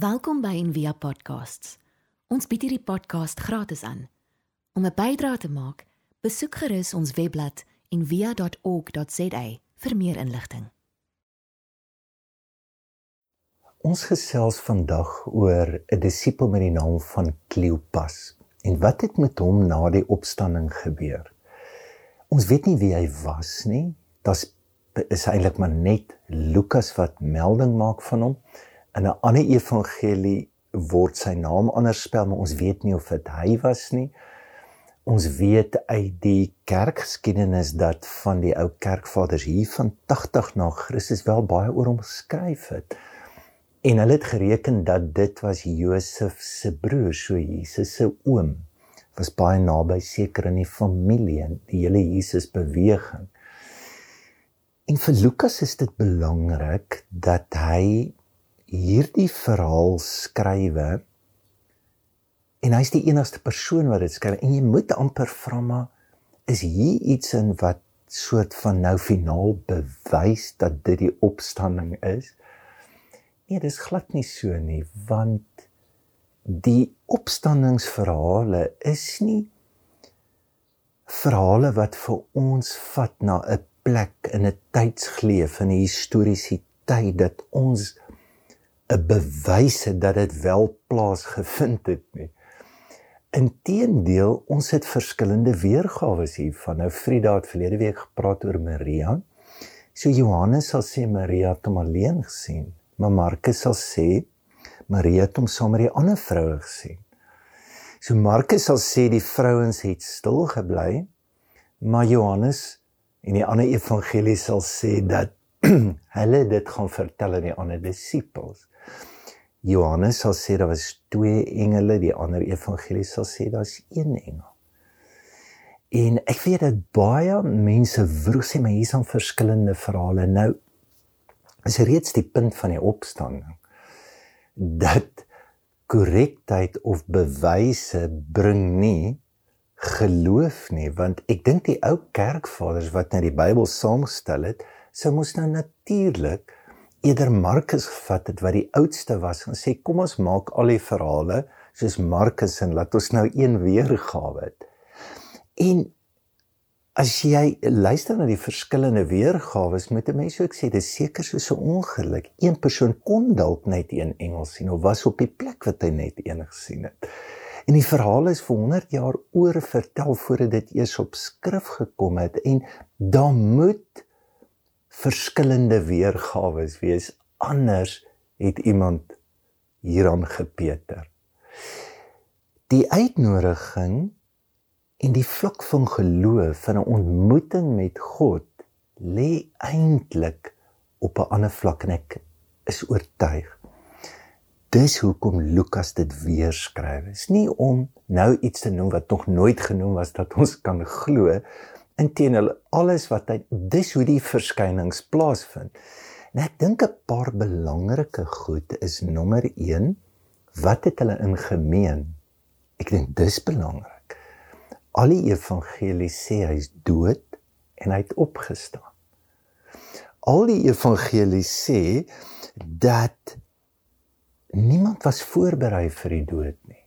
Welkom by Envia Podcasts. Ons bied hierdie podcast gratis aan. Om 'n bydrae te maak, besoek gerus ons webblad en via.org.za vir meer inligting. Ons gesels vandag oor 'n disipel met die naam van Kleopas en wat het met hom na die opstanding gebeur. Ons weet nie wie hy was nie. Dit is eintlik maar net Lukas wat melding maak van hom. In 'n ander evangelie word sy naam anders spel, maar ons weet nie of dit hy was nie. Ons weet uit die kerkgeskiedenis dat van die ou kerkvaders hier van 80 na Christus wel baie oor hom geskryf het. En hulle het gereken dat dit was Josef se broer, so Jesus se oom. Was baie naby seker in die familie en die hele Jesus beweging. En vir Lukas is dit belangrik dat hy hierdie verhaal skrywe En hy's die enigste persoon wat dit skryf en jy moet amper vra maar is hier iets in wat soort van nou finaal bewys dat dit die opstanding is? Nee, dis glad nie so nie, want die opstandingsverhale is nie verhale wat vir ons vat na 'n plek in 'n tydsgleef in 'n historiese tyd dat ons 'n bewys het dat dit wel plaasgevind het nie. Inteendeel, ons het verskillende weergawe hiervan. Nou Frida het verlede week gepraat oor Maria. So Johannes sal sê Maria het hom alleen gesien, maar Markus sal sê Maria het hom saam met die ander vroue gesien. So Markus sal sê die vrouens het stil gebly, maar Johannes en die ander evangelies sal sê dat hulle dit gaan vertel aan die ander disippels. Johannes sal sê daar was twee engele, die ander evangelie sal sê daar's een engel. En ek weet dat baie mense vroeg sê maar hier's dan verskillende verhale. Nou is reeds die punt van die opstanding dat korrektheid of bewyse bring nie geloof nie want ek dink die ou kerkvaders wat nou die Bybel saamgestel het sou mos nou natuurlik eerder Markus gevat het wat die oudste was en sê kom ons maak al die verhale soos Markus en laat ons nou een weergawe het. En as jy luister na die verskillende weergawe, moet 'n mens ook sê dis seker soos 'n ongeluk. Een persoon kon dalk net een engel sien of was op die plek wat hy net een gesien het. En die verhaal is vir 100 jaar oor vertel voordat dit eers op skrif gekom het en daar moet verskillende weergawe wees anders het iemand hieraan gepeter. Die uitnodiging en die vlak van geloof van 'n ontmoeting met God lê eintlik op 'n ander vlak en ek is oortuig. Dis hoekom Lukas dit weer skryf. Is nie om nou iets te noem wat nog nooit genoem was dat ons kan glo Inteendeel alles wat hy dis hoe die verskynings plaasvind. En ek dink 'n paar belangrike goed is nommer 1 wat het hulle in gemeen? Ek dink dis belangrik. Al die evangelies sê hy's dood en hy het opgestaan. Al die evangelies sê dat niemand was voorberei vir die dood nie.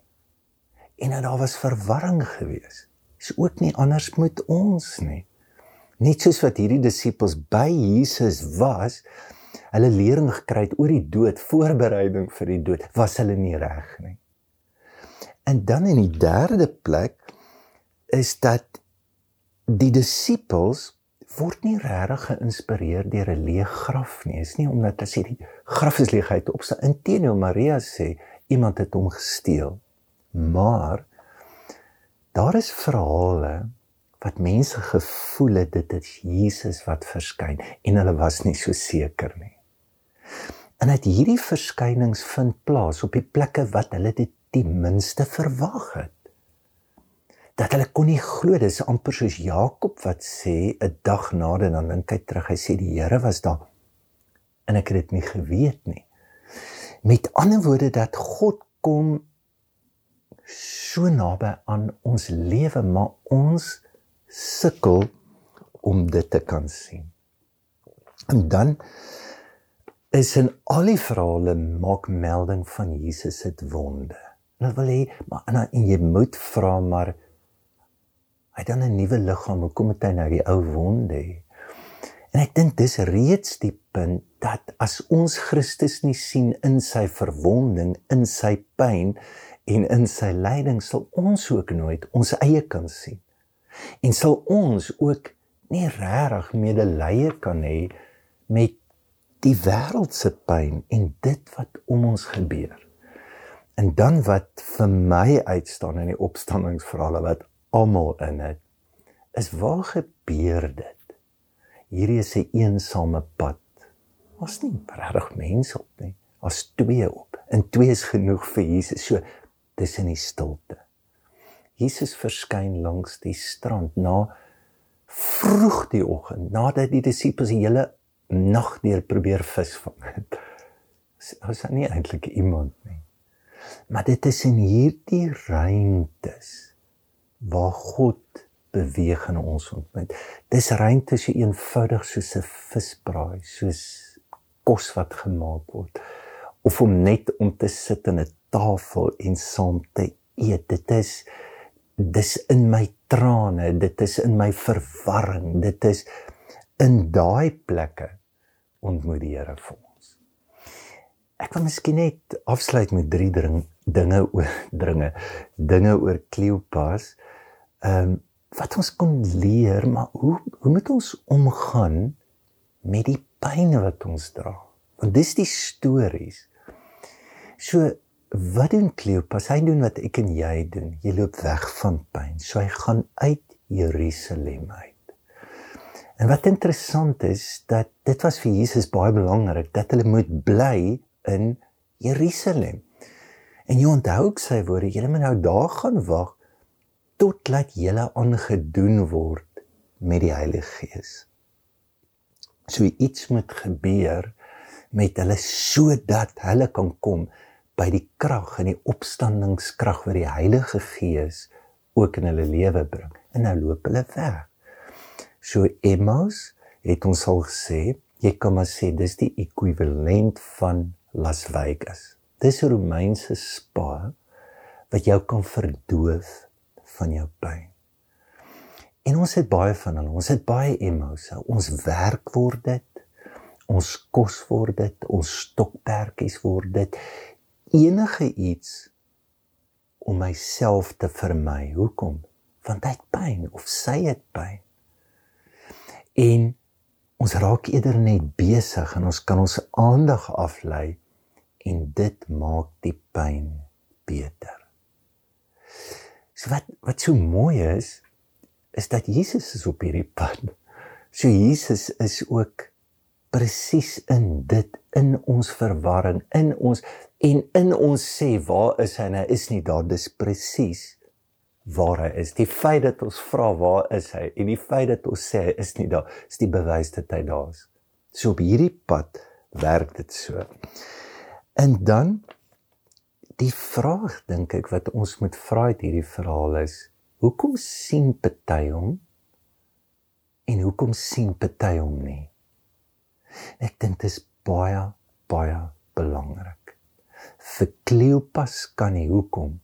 En dat daar was verwarring geweest is ook nie anders met ons nie. Net soos wat hierdie disippels by Jesus was, hulle lering gekry het oor die dood, voorbereiding vir die dood, was hulle nie reg nie. En dan in die derde plek is dat die disippels word nie regtig geïnspireer deur 'n leë graf nie. Dit is nie omdat as hierdie graf is leegheid op sy inteendeel Maria sê iemand het hom gesteel. Maar Daar is verhale wat mense gevoel het dit is Jesus wat verskyn en hulle was nie so seker nie. En uit hierdie verskynings vind plaas op die plekke wat hulle dit die minste verwag het. Dat hulle kon nie glo dis amper soos Jakob wat sê 'n dag nader dan dink hy terug hy sê die Here was daar en ek het dit nie geweet nie. Met ander woorde dat God kom so naby aan ons lewe, maar ons sukkel om dit te kan sien. En dan is in al die verhale maak melding van Jesus se wonde. Hulle wil hê maar en jy moet vra maar hy dan 'n nuwe liggaam, hoekom het hy nou die ou wonde hê? En ek dink dis reeds die punt dat as ons Christus nie sien in sy verwonding, in sy pyn en in sy lyding sal ons ook nooit ons eie kan sien. En sal ons ook nie regtig medelee kan hê met die wêreld se pyn en dit wat om ons gebeur. En dan wat vir my uitstaan in die opstandingsverhale wat almal in het is waar gebeur dit? hierdie is 'n eensame pad. Ons nie regtig mense op nie. Ons twee op. En twee is genoeg vir Jesus. So in die stilte. Jesus verskyn langs die strand na vroeg die oggend nadat die disippels die hele nag deur probeer visvang het. Ons is nie eintlik iemand nie. Maar dit is in hierdie ruimtes waar God beweeg in ons ontmoet. Dis ruimte so eenvoudig soos 'n visbraai, soos kos wat gemaak word of om net om te sit aan 'n tafel en saam te eet. Dit is dis in my trane, dit is in my verwarring, dit is in daai plekke ontmoet die Here vir ons. Ek wil miskien net afsluit met drie dring, dinge oor dringe, dinge oor Kleopas. Ehm um, wat ons kon leer, maar hoe hoe moet ons omgaan met die pyn wat ons dra? Want dis die stories. So wat doen Kleopas? Hy doen wat ek en jy doen. Jy loop weg van pyn. So hy gaan uit Jerusalem uit. En wat interessant is dat dit was vir Jesus baie belangrik dat hulle moet bly in Jerusalem. En jy onthou ook sy woorde, julle moet nou daar gaan wag tot laat julle aangedoen word met die Heilige Gees. So iets moet gebeur met hulle sodat hulle kan kom by die krag en die opstandingskrag wat die Heilige Gees ook in hulle lewe bring. En nou loop hulle weg. So Emmaus het ons al gesê, jy kan maar sê dis die ekwivalent van Las Vegas. Dis 'n Romeinse spa wat jou kan verdoof van jou pyn. En ons het baie van hulle. Ons het baie emosie. Ons werk word dit. Ons kos word dit. Ons stokperdjies word dit. Enige iets om myself te vermy. Hoekom? Want hy het pyn of sy het pyn. En ons raak eerder net besig en ons kan ons aandag aflei en dit maak die pyn beter. So wat wat so mooi is is dat Jesus is op hierdie pad. So Jesus is ook presies in dit in ons verwarring, in ons en in ons sê waar is hy? Hy is nie daar, dis presies waar hy is. Die feit dat ons vra waar is hy en die feit dat ons sê hy is nie daar, is die bewys dat hy daar is. So op hierdie pad werk dit so. En dan die vraag dink ek wat ons moet vra uit hierdie verhaal is hoekom sien party hom en hoekom sien party hom nie ek dink dit is baie baie belangrik. Vir Kleopas kan nie hoekom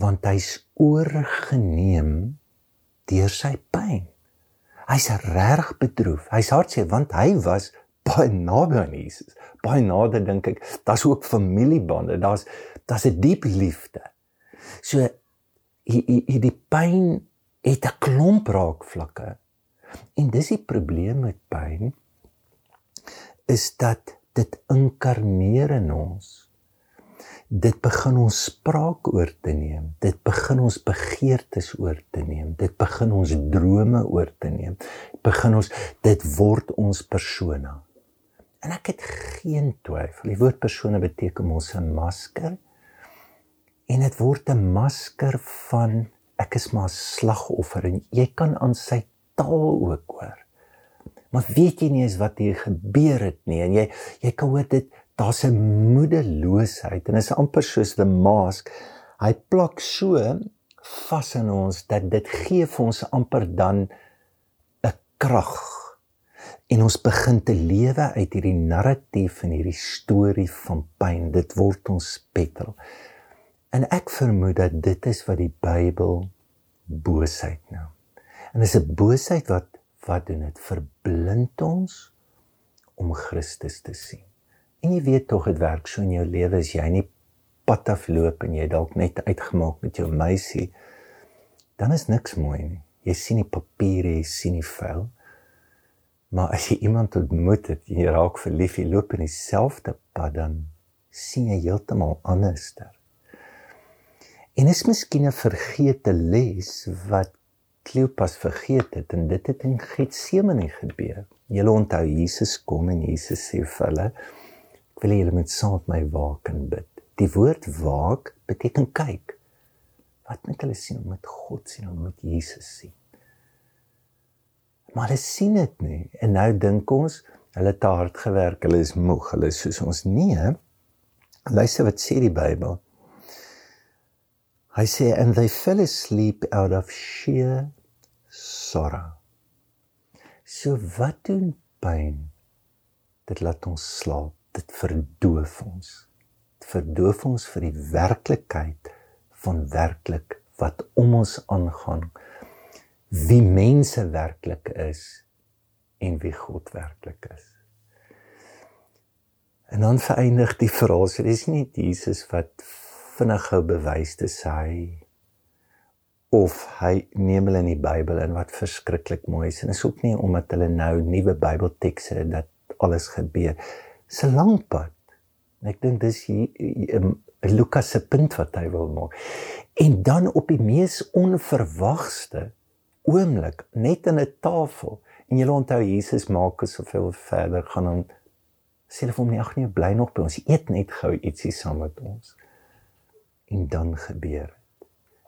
want hy's oorgeneem deur sy pyn. Hy's reg bedroef. Hy's hartseer want hy was baie naby aan Jesus. Baie nader dink ek. Daar's ook familiebande. Daar's daar's 'n diep liefde. So hier die pyn het 'n klomp raakvlakke. En dis die probleem met pyn is dat dit inkarneer in ons. Dit begin ons spraak oor te neem. Dit begin ons begeertes oor te neem. Dit begin ons drome oor te neem. Begin ons dit word ons persona. En ek het geen twyfel. Die woord persona beteken mos 'n masker en dit word 'n masker van ek is maar slagoffer en jy kan aan sy taal ook hoor. Maar weet jy nie eens wat hier gebeur het nie en jy jy kan hoor dit daar's 'n moedeloosheid en is amper soos the mask. Hy plak so vas in ons dat dit gee vir ons amper dan 'n krag. en ons begin te lewe uit hierdie narratief en hierdie storie van pyn. Dit word ons petrol. En ek vermoed dat dit is wat die Bybel boosheid noem. En dis 'n boosheid wat wat doen dit verblind ons om Christus te sien. En jy weet tog dit werk so in jou lewe as jy nie pad afloop en jy dalk net uitgemaak met jou meisie, dan is niks mooi nie. Jy sien die papiere, jy sien die vel. Maar as jy iemand ontmoet het jy raak verlief, jy loop in dieselfde pad dan sien jy heeltemal anderster. En is miskien 'n vergete les wat Kleopas vergeet het en dit het in Getsemane gebeur. Julle onthou Jesus kom en Jesus sê vir hulle ek wil julle met saam met my waak en bid. Die woord waak beteken kyk. Wat moet hulle sien om met God sien om met Jesus sien? maar hulle sien dit nie en nou dink ons hulle het hard gewerk hulle is moeg hulle is soos ons nee luister wat sê die Bybel hy sê and they fell asleep out of sheer sorrow so wat doen pyn? Dit laat ons slaap. Dit verdoof ons. Dit verdoof ons vir die werklikheid van werklik wat om ons aangaan. Wie mense werklik is en wie God werklik is. En dan verendig die verhaal, so dis nie Jesus wat vinnig gou bewys te sê of hy neem hulle in die Bybel in wat verskriklik mooi is en is ook nie omdat hulle nou nuwe Bybeltekste het dat alles gebeur. Dis 'n lang pad. Ek dink dis hier, hier, hier Lukas se punt wat hy wil maak. En dan op die mees onverwagste oomblik net in 'n tafel en jy onthou Jesus maak ons soveel verder gaan hom sê hulle hom nie ag nee bly nog by ons eet net gou ietsie saam met ons en dan gebeur dit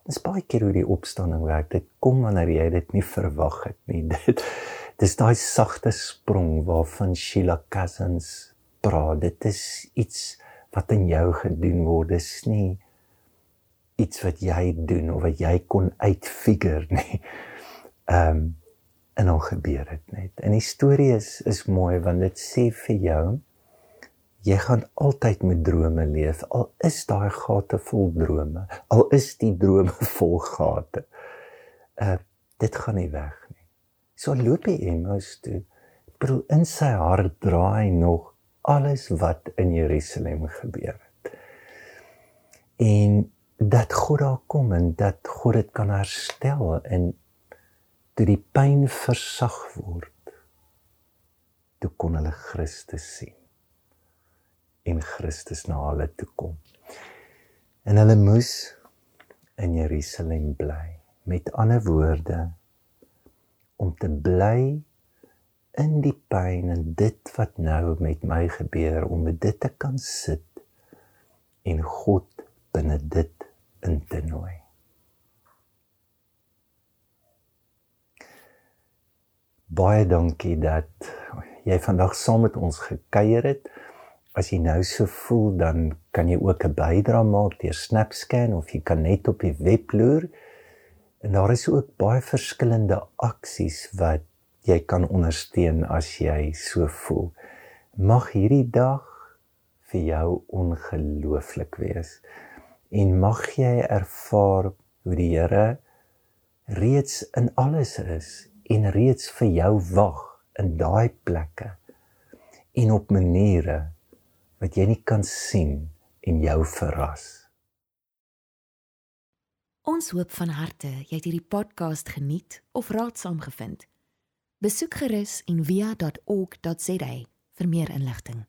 is baie keer hoe die opstanding werk. Dit kom wanneer jy dit nie verwag het nie. Dit dis daai sagte sprong waarvan Sheila Cousins praat. Dit is iets wat in jou gedoen word. Dis nie iets wat jy doen of wat jy kon uitfigure nie. Ehm um, en dan gebeur dit net. En die storie is is mooi want dit sê vir jou jy gaan altyd met drome leef. Al is daai gate vol drome, al is die drome vol gate. Uh dit gaan nie weg nie. So loop hy Emmaus toe. Bedoel in sy hart draai nog alles wat in Jerusalem gebeur het. En dat God daar kom en dat God dit kan herstel en toe die pyn versag word toe kon hulle Christus sien en Christus na hulle toe kom. En hulle moes in Jerusalem bly. Met ander woorde om te bly in die pyn en dit wat nou met my gebeur om dit te kan sit en God binne dit in te nooi. Baie dankie dat jy vandag saam met ons gekuier het. As jy nou so voel, dan kan jy ook 'n bydrae maak deur SnapScan of jy kan net op die web loer. En daar is ook baie verskillende aksies wat jy kan ondersteun as jy so voel. Mag hierdie dag vir jou ongelooflik wees. En mag jy ervaar hoe die Here reeds in alles is en reeds vir jou wag in daai plekke en op maniere wat jy nie kan sien en jou verras. Ons hoop van harte jy het hierdie podcast geniet of raadsaam gevind. Besoek gerus en via.ok.za vir meer inligting.